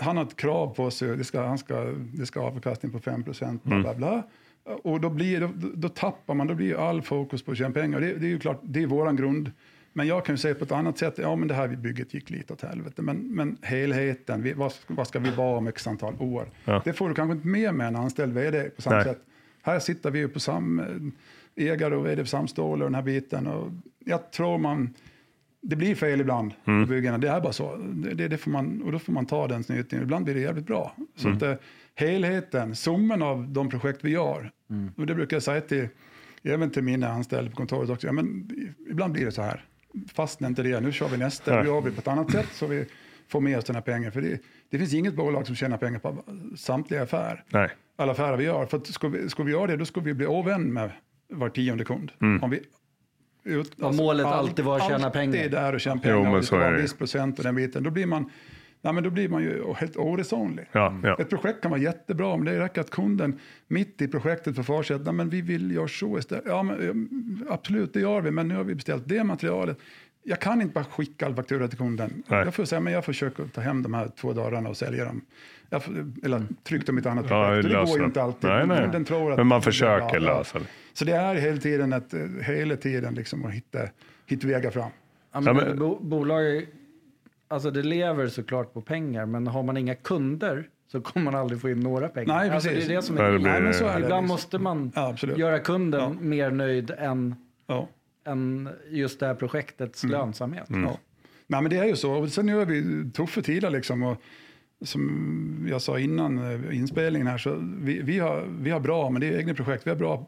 han har ett krav på sig, det ska, han ska, det ska avkastning på 5 procent, Mm. bla bla bla. Och då, blir, då, då tappar man, då blir all fokus på att tjäna pengar. Det, det är ju klart, det är våran grund. Men jag kan ju säga på ett annat sätt, ja men det här bygget gick lite åt helvete, men, men helheten, vi, vad, vad ska vi vara om x antal år? Ja. Det får du kanske inte med med en anställd vd på samma Nej. sätt. Här sitter vi ju på sam, ägare och vd på samma stål och den här biten. Och jag tror man, det blir fel ibland Mm. på byggena. Det är bara så. Det, det, det får man, och då får man ta den snytningen. Ibland blir det jävligt bra. Så Mm. att, eh, helheten, summan av de projekt vi gör. Och det brukar jag säga till, även till mina anställda på kontoret också. Ja, men, ibland blir det så här. Fastnar inte det, nu kör vi nästa. Då gör vi på ett annat sätt så vi får med oss den här pengen. För det, det finns inget bolag som tjänar pengar på samtliga affärer Nej. alla affärer vi gör. För att ska, vi, ska vi göra det, då ska vi bli ovän med var tionde kund. Mm. Om vi, ut, Om målet alltid var att tjäna pengar. Alltid där och tjäna Jo, pengar. men och det så ska är vara en viss procent och den biten. Då blir man, nej, men då blir man ju helt oresonlig. Ja, ja. Ett projekt kan vara jättebra, men det räcker att kunden mitt i projektet får för sig att men vi vill göra så istället. Ja, men, eh, absolut, det gör vi, men nu har vi beställt det materialet. Jag kan inte bara skicka all faktura till kunden. Nej. Jag får säga, men jag försöker ta hem de här två dörrarna och sälja dem. Jag får, eller trycka dem i ett annat Ja, projekt. Det går ju inte alltid. Nej, nej. Den tror att, Men man försöker lösa det. Så det är hela tiden, ett, hela tiden liksom att hitta, hitta vägar fram. Ja, men, Ja, men- Bo, bolag, är- alltså det lever såklart på pengar, men har man inga kunder så kommer man aldrig få in några pengar. Nej, alltså, det precis. är det som är det blir- Nej, men så är det Ibland liksom. måste man Ja, göra kunden Ja. mer nöjd än, Ja. än just det här projektets Mm. lönsamhet. Ja. Nej, men det är ju så. Och sen gör vi tuffa tider liksom. Och som jag sa innan eh, inspelningen här, så vi, vi, har, vi har bra, men det är egna projekt. Vi har bra,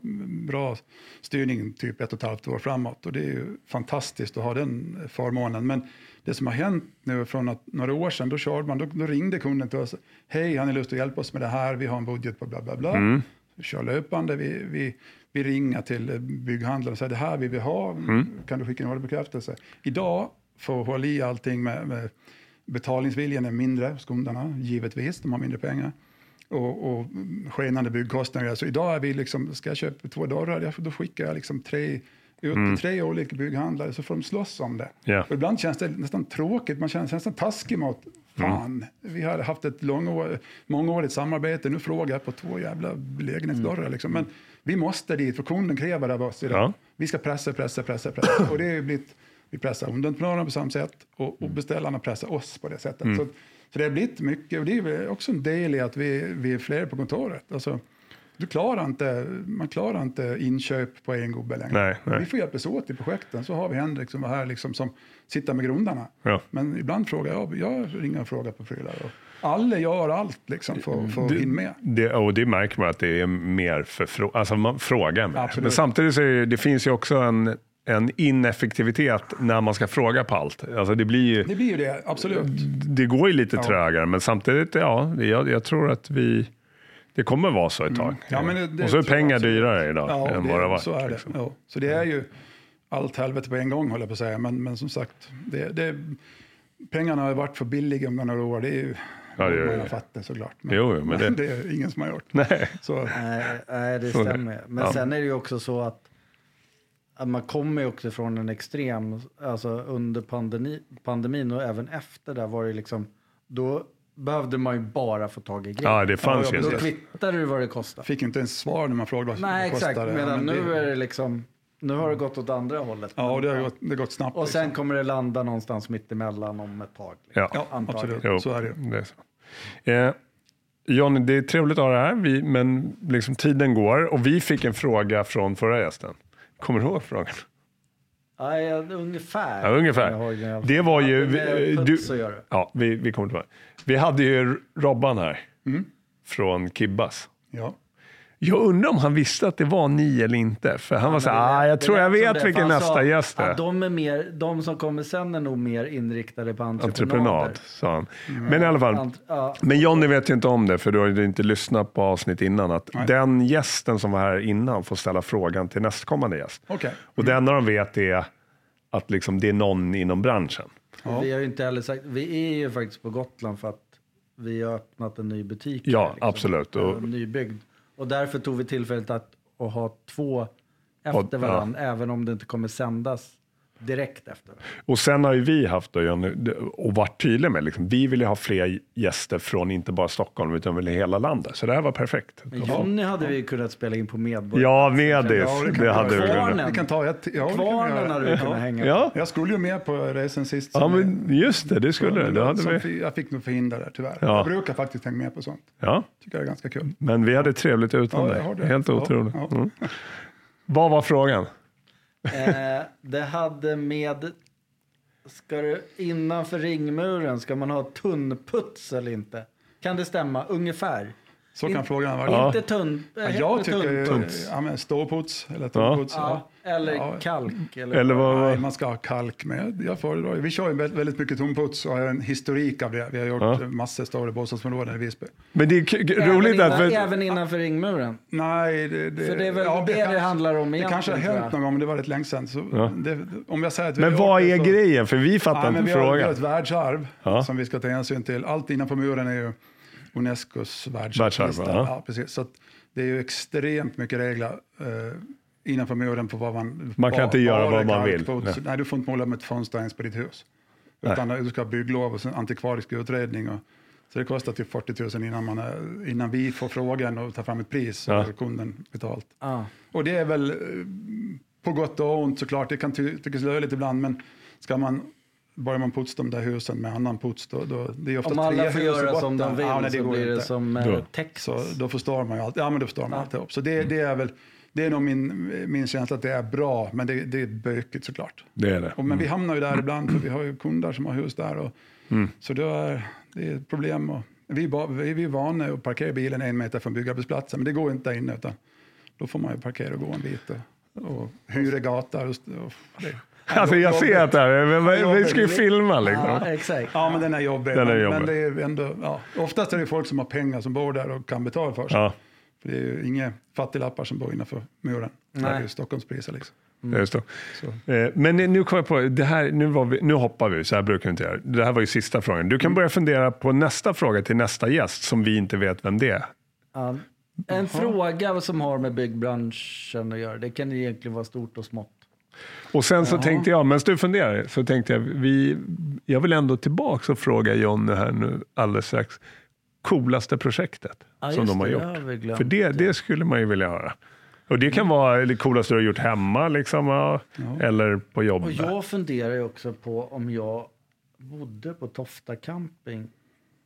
bra styrning typ ett och ett halvt år framåt. Och det är ju fantastiskt att ha den förmånen. Men det som har hänt nu från att, några år sedan, då, körde man, då, då ringde kunden till oss. Hej, har ni lust att hjälpa oss med det här? Vi har en budget på bla bla bla. Vi kör löpande. Vi, vi, vi ringer till bygghandlaren och säger det här vill vi ha. Kan du skicka en orderbekräftelse? Idag får hålla i allting med, med betalningsviljan är mindre hos kunderna, givetvis. De har mindre pengar. Och, och skenande byggkostnader. Så idag är vi liksom, ska jag köpa två dörrar, då skickar jag liksom tre, ut till tre olika bygghandlare så får de slåss om det. Och ibland känns det nästan tråkigt, man känner sig nästan taskig mot Fan, vi har haft ett långår, mångårigt samarbete, nu frågar jag på två jävla lägenhetsdörrar. Liksom. Men vi måste dit, för kunden kräver det av oss idag. Ja. Vi ska pressa, pressa, pressa, pressa. Och det ju blivit, vi pressar underentreprenörerna på samma sätt och, och beställarna pressar oss på det sättet. Så, så det har blivit mycket, och det är också en del i att vi, vi är fler på kontoret. Alltså, du klarar inte, man klarar inte inköp på en gubbe längre. Nej, nej. Vi får hjälpas åt i projekten. Så har vi Henrik som var här liksom, som sitter med grundarna. Ja. Men ibland frågar jag, jag ringer och frågar på prylar. Och alla gör allt liksom för, för att hinna med. Det, och det märker man att det är mer för alltså man frågar mer. Absolut. Men samtidigt så det, det finns ju också en, en ineffektivitet när man ska fråga på allt. Alltså det blir ju, Det blir ju det, absolut. det går ju lite Ja. trögare, men samtidigt, ja, jag, jag tror att vi, det kommer vara så ett tag. Mm. Ja, men det- det och så är pengar dyrare idag Ja, än det, vad det varit. så är det. liksom. Ja. Så det är ju allt helvete på en gång, håller jag på att säga. Men, men som sagt, det, det, pengarna har ju varit för billiga under några år. Det är ju Ja, det har fattat såklart. Jo, jo, men det- det är ingen som har gjort. Nej. Så, Nej, nej, det- stämmer. Men ja. sen är det ju också så att, att man kommer ju också från en extrem, alltså under pandemi, pandemin och även efter där var det liksom, då behövde man ju bara få tag i grejer. Ja, det fanns ju Då kvittade du vad det kostade. fick inte ens svar när man frågade vad Nej, vad exakt. kostar det. Medan nu det, är det liksom, nu har det gått åt andra hållet. Ja, det har gått, det har gått snabbt. Och sen liksom. kommer det landa någonstans mitt emellan om ett tag. liksom. Ja. Antagligen. absolut. Jo, Så är det. det är så. Eh, Johnny, det är trevligt att ha dig här, vi, men liksom tiden går och vi fick en fråga från förra gästen. Kommer du ihåg frågan? Ja, ja, ungefär. Ja, ungefär. Det var ju... Vi- du, ja, vi, vi kommer till det. Vi hade ju Robban här Mm. från Kibbas. Ja. Jag undrar om han visste att det var ni eller inte. För han var så här, ah, jag tror jag vet vilken nästa sa gäst är. de, är mer, de som kommer sen är nog mer inriktade på entreprenader. Entreprenad, sa han. Men i alla fall, Ent- ja, Men Johnny vet ju inte om det, för du har ju inte lyssnat på avsnitt innan, att Nej. den gästen som var här innan får ställa frågan till nästkommande gäst. Okej. Och det enda de vet är att liksom det är någon inom branschen. Ja. Vi har inte heller sagt, vi är ju faktiskt på Gotland för att vi har öppnat en ny butik. Ja, här, liksom. absolut. Och- Och, nybyggd. Och därför tog vi tillfället att, att ha två efter Och- ja. varandra, även om det inte kommer sändas direkt efter. Och sen har ju vi haft då, och varit tydliga med, liksom, vi vill ju ha fler gäster från inte bara Stockholm utan väl hela landet. Så det här var perfekt. Men Jonny hade vi kunnat spela in på Medborgare. Ja, Medis, Ja, det hade vi kunnat. Vi kan ta ett. Ja, Kvarnen hade vi kunnat hänga. Ja, Jag skulle ju med på resan sist. ja, men just det, det skulle vi. fi- Jag fick nog förhindra det tyvärr. Ja. Jag brukar faktiskt hänga med på sånt. Ja, Tycker det är ganska kul. men vi hade trevligt utan Ja, dig. jag. Helt otroligt. ja. Mm. Vad var frågan? Eh, det hade med ska du innanför ringmuren, ska man ha tunnputs eller inte? Kan det stämma? Ungefär. Så kan In- frågan vara. Ja. Inte tunn... Ja, heter jag det tycker tunnputs? ja, men ståputs eller tunnputs. Ja. Eller Ja. kalk. Eller, Eller vad, Nej, man ska ha kalk med. Jag föredrar, vi kör ju väldigt, mycket tunnputs och har en historik av det. Vi har gjort Ja. massor av stora bostadsområden i Visby. men det är även, roligt innan, att... även innanför ringmuren. Nej, det, det, För det är väl ja, det det kanske- handlar om Det kanske har hänt någon gång, men det var rätt länge sedan. Så Ja. det, om jag säger att vi Men vad är det så- grejen? För vi fattar Ja, inte har, vi har frågan. ett världsarv Ja. som vi ska ta hänsyn till. Allt innanför muren är ju Unescos världsarv. Världsarv, lista. ja. ja. precis. Så att det är ju extremt mycket regler eh, innanför muren på vad man... Man kan inte göra vad man vill. Nej. Nej. du får inte måla med ett fönster ens på ditt hus. Nej. Utan du ska ha bygglov och sen antikvarisk utredning. Och, så det kostar typ 40 000 innan, man är, innan vi får frågan och tar fram ett pris. Så Ja. har kunden betalt. Ja. Och det är väl eh, på gott och ont såklart. Det kan ty tyckas löjligt ibland, men ska man börjar man putsa de där husen med annan puts då, då det är ofta Om alla tre får göra som de vill ja, nej, det så blir det inte. som eh, Texas. Så då förstår man ju allt. Ja, men då förstår man alltihop. Så det, det är väl det är nog min, min känsla att det är bra, men det, det är bökigt såklart. Det är det. Och, men vi hamnar ju där ibland, för vi har ju kunder som har hus där. Och, Mm. Så då är det är ett problem. Och, vi, vi, vi är vana att parkera bilen en meter från byggarbetsplatsen, men det går inte där inne. Utan då får man ju parkera och gå en bit och, och hyra gata. Och, och, det, Alltså jag ser att det här, vi ska ju filma liksom. Ja, exakt. Ja, men den är jobbig. Den är jobbig. men det är ändå, ja, oftast är det folk som har pengar som bor där och kan betala för sig. Ja, För det är ju inga fattiglappar som bor innanför muren. Det Nej. är ju Stockholmspriser liksom. just det. Så. Eh, Men nu kommer jag på, det här, nu, var vi, nu hoppar vi, så här brukar vi inte göra. Det här var ju sista frågan. Du kan börja fundera på nästa fråga till nästa gäst som vi inte vet vem det är. Ja. En fråga som har med byggbranschen att göra. Det kan egentligen vara stort och smått. Och sen så tänkte jag, medan du funderar, så tänkte jag, vi, jag vill ändå tillbaka och fråga Jonny här nu alldeles strax. Coolaste projektet Ja, som de har det, gjort. har. För det, det skulle man ju vilja höra. Och det kan vara det coolaste du har gjort hemma, liksom, ja, eller på Och jobbet. jag funderar ju också på om jag bodde på Tofta camping.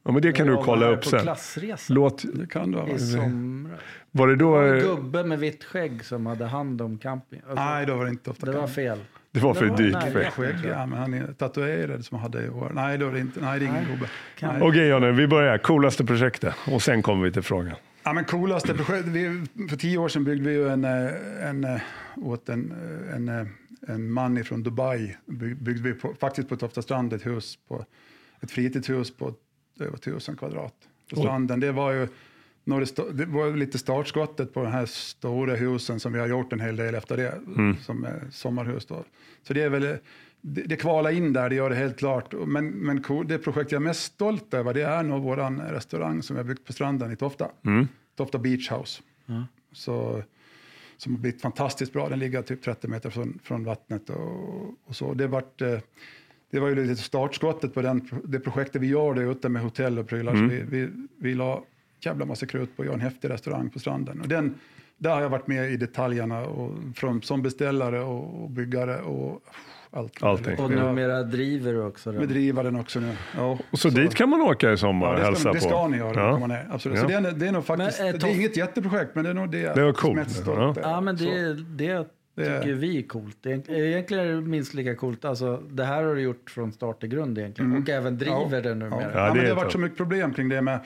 Ja, men det kan du kolla upp sen. klassresa Låt, Det kan det vara. i somras. var det då, Det var en gubbe med vitt skägg som hade hand om camping. Alltså, Nej, då var det inte ofta. det var fel. det var för det var- dyrt för Skägg, ja, men han är tatuerad som hade i år. Nej, då är det inte. Nej, det är ingen Nej. gubbe. Okej Jonny, vi börjar. Coolaste projektet och sen kommer vi till frågan. Ja, men coolaste projekt. Vi, för tio år sedan byggde vi ju en, eh, en, eh, åt en, eh, en, en man från Dubai. By- Byggde vi på, faktiskt på Tofta strand ett hus, på, ett fritidshus på över tusen kvadrat på stranden. Det var ju några, det var lite startskottet på de här stora husen som vi har gjort en hel del efter det, som är sommarhus. Då. Så det är väl, det, det kvalar in där, det gör det helt klart. Men, men det projekt jag är mest stolt över, det är nog vår restaurang som vi har byggt på stranden i Tofta. Mm. Tofta Beach House. Så, som har blivit fantastiskt bra. Den ligger typ 30 meter från, från vattnet och, och så. Det, vart, eh, det var ju lite startskottet på den, det projektet vi gör där ute med hotell och prylar. Så vi, vi, vi la jävla massa krut på att göra en häftig restaurang på stranden. Och den, där har jag varit med i detaljerna och från, som beställare och, och byggare och allt. Allting. Och Vi numera driver du också Vi den. driver den också nu. Ja, Och så, dit kan man åka i sommar Ja, och det hälsa ska, det på. ska ni göra. Ja. Man är, absolut. Ja. Så det, är, det är nog faktiskt, Men, eh, det är inget jätteprojekt, men det är nog det, Det var jag coolt. mest stolt Ja. Ja, men Så. det, det Det- tycker vi är coolt. Egent- Egentligen är det minst lika coolt. Alltså, det här har du gjort från start till grund egentligen. Och även driver det Ja, numera. ja. Ja, men det det är har varit så mycket problem kring det med,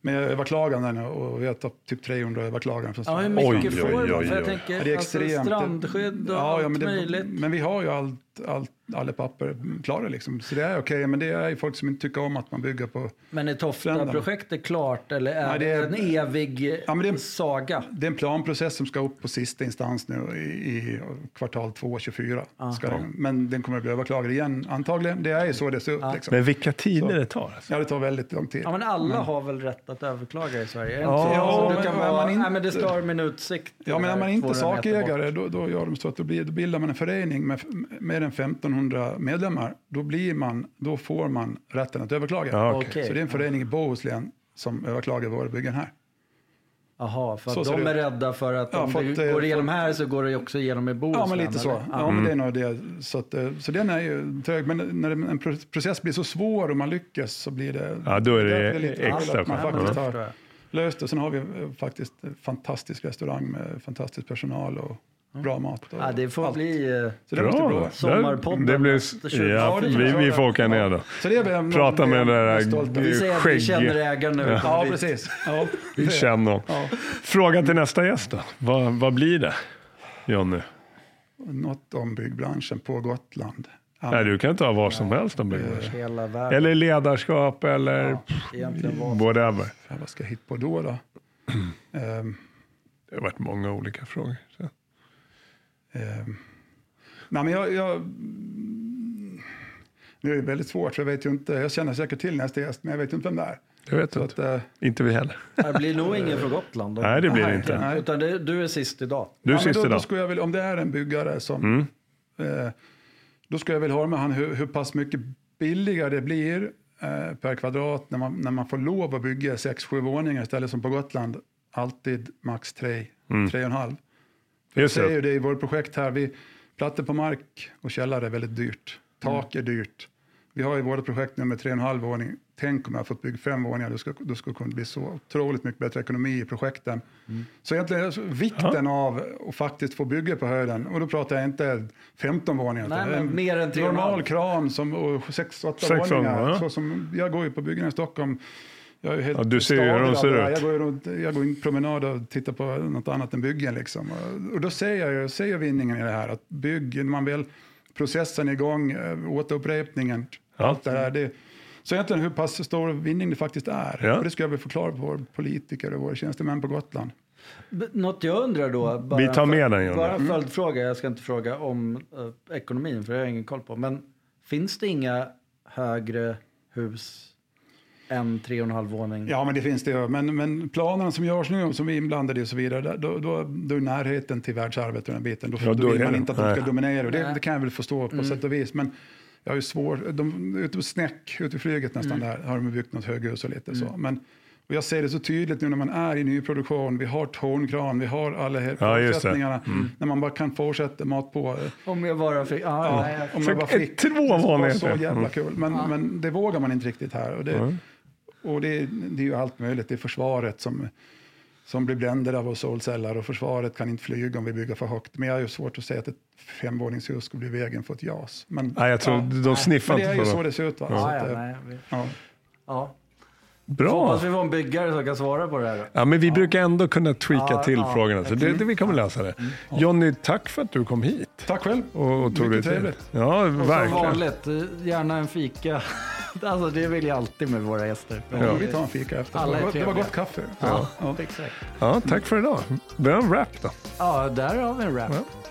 med överklaganden och vi har tagit typ 300 överklaganden. Från Ja, hur mycket Oj, får oj, oj, För jag oj. tänker, Ja, det är alltså, extremt. strandskydd och Ja, ja, allt men, det, möjligt. men vi har ju allt, allt, alla papper klara liksom. Så det är okej, men det är ju folk som inte tycker om att man bygger på... Men är Tofta-projektet klart eller är Nej, det, är- en evig Ja, men det är- saga? Det är en planprocess som ska upp på sista instans nu i, i kvartal 2, 24. Ska den, men den kommer att bli överklagad igen antagligen. Det är ju så det ser ut. Liksom. Men vilka tider det tar. Alltså. Ja, det tar väldigt lång tid. Ja, men alla har väl rätt att överklaga i Sverige? Ja, så? Men du kan är vara, man inte- nej, men det stör min utsikt. Ja, men är man inte 200 meter bort. sakägare då, då gör de så att då, blir, då bildar man en förening med f- mer än 1500 medlemmar. Då, blir man, då får man rätten att överklaga. Ja, okej. Okej. Så det är en förening i Bohuslän som överklagar våra byggen här. Jaha, för att de det är ut. rädda för att Ja, om för det att, eh, går igenom här så går det också igenom i Bohuslän. Ja, men lite så. eller? Ja, men det är nog det. Så, att, eh, så den är ju trög. Men när en pro- process blir så svår och man lyckas så blir det... Ja, då är det därför lite extra att man faktiskt har löst det. Sen har vi eh, faktiskt en fantastisk restaurang med fantastisk personal och bra mat. Och Ja, det får allt. bli... eh, Så det måste bli bra. Sommarpodden Det blir, efter 20. ja, Ja, det vi, vi får åka ner då. Så det är väl Prata med den där stolta. Vi säger att vi skägg. känner ägaren nu. Ja, precis. Ja, Vi det- känner honom. Ja. Fråga till nästa gäst då. Vad, vad blir det, Jonny? Något om byggbranschen på Gotland. Ja, Nej, du kan ta vad som helst om byggbranschen. Hela världen. Eller ledarskap eller Ja, vad whatever. vad ska jag hitta på då? då? Ehm, Det har varit många olika frågor. Så. Ehm. Nej, men jag, jag, nu är det väldigt svårt, för jag vet ju inte. Jag känner säkert till nästa gäst, men jag vet inte vem det är. Jag vet Så inte. att, eh, Inte vi heller. Det blir nog ingen från Gotland. Då. Nej, det blir det Nej, inte. nej. Utan det, du är sist idag. Du är ja, sist då, då idag. skulle jag väl, om det är en byggare som... Mm. Eh, då ska jag väl höra med han hur, hur pass mycket billigare det blir eh, per kvadrat när man, när man får lov att bygga sex, sju våningar istället som på Gotland. Alltid max tre, Mm. tre och en halv. Just det. ju det i vårt projekt här. Vi, plattor på mark och källare är väldigt dyrt. Tak är dyrt. Vi har i vårt projekt nummer tre och en halv våning. Tänk om jag fått bygga fem våningar. Då ska, då ska det kunna bli så otroligt mycket bättre ekonomi i projekten. Så egentligen det vikten av att faktiskt få bygga på höjden. Och då pratar jag inte 15 våningar. Nej, men en mer än Normal kran som, och 6-8 Sex våningar. Så som, jag går ju på byggen i Stockholm. Jag är ju helt Ja, du ser ju hur de ser ut. Jag går, runt, jag går in promenad och tittar på något annat än byggen. Liksom. Och- då ser jag, ju- ser jag vinningen i det här. Att byggen, man vill processen igång, eh, återupprepningen, Ja. allt det här. Det, så egentligen hur pass stor vinning det faktiskt är. Ja. Och det ska jag väl förklara på våra politiker och våra tjänstemän på Gotland. B- Något jag undrar då. Bara Vi tar en med den. Bara en följdfråga. Jag ska inte fråga om eh, ekonomin för det har jag ingen koll på. Men finns det inga högre hus än tre och en halv våning? Ja, men det finns det. ju. Men, men planerna som görs nu, som vi är inblandade i och så vidare, då, då, då är närheten till världsarvet och den biten. Då, Ja, då då vill är man inte att de ska dominera. Och det, det kan jag väl förstå på sätt och vis. Men jag har ju svårt, de, ute på Snäck, ute vid flyget nästan där, har de byggt något höghus och lite så. Men, och jag ser det så tydligt nu när man är i nyproduktion. Vi har tornkran, vi har alla här Ja, förutsättningarna. När man bara kan fortsätta mat på. Om jag bara fick... Ja, Ja, nej, jag- om man bara Fick två Det var våningar så jävla Mm. kul. Men, men det vågar man inte riktigt här. Och det, och det, det är ju allt möjligt. Det är försvaret som, som blir bländade av solceller och försvaret kan inte flyga om vi bygger för högt. Men jag har ju svårt att säga att ett femvåningshus skulle bli vägen för ett JAS. Men, Nej, jag tror de sniffar men det är inte ju på så det. det ser ut. Va? Så ja, att, ja, eh, nej, vi- ja. ja. Bra. Hoppas vi får en byggare som kan svara på det här. då. Ja, men vi brukar ändå kunna tweaka Ja, till ja. frågorna, så det, det, vi kommer lösa det. Jonny, tack för att du kom hit. Tack själv. Och, och tog Mycket trevligt. Ja, Och som vanligt, eh, gärna en fika. alltså det vill jag alltid med våra gäster. Ja. Vi tar en fika efter. Alla är det, var, gott kaffe. Ja, Ja. exakt. Ja, tack för idag. Det var en rap då. Ja, där har vi en rap. Ja.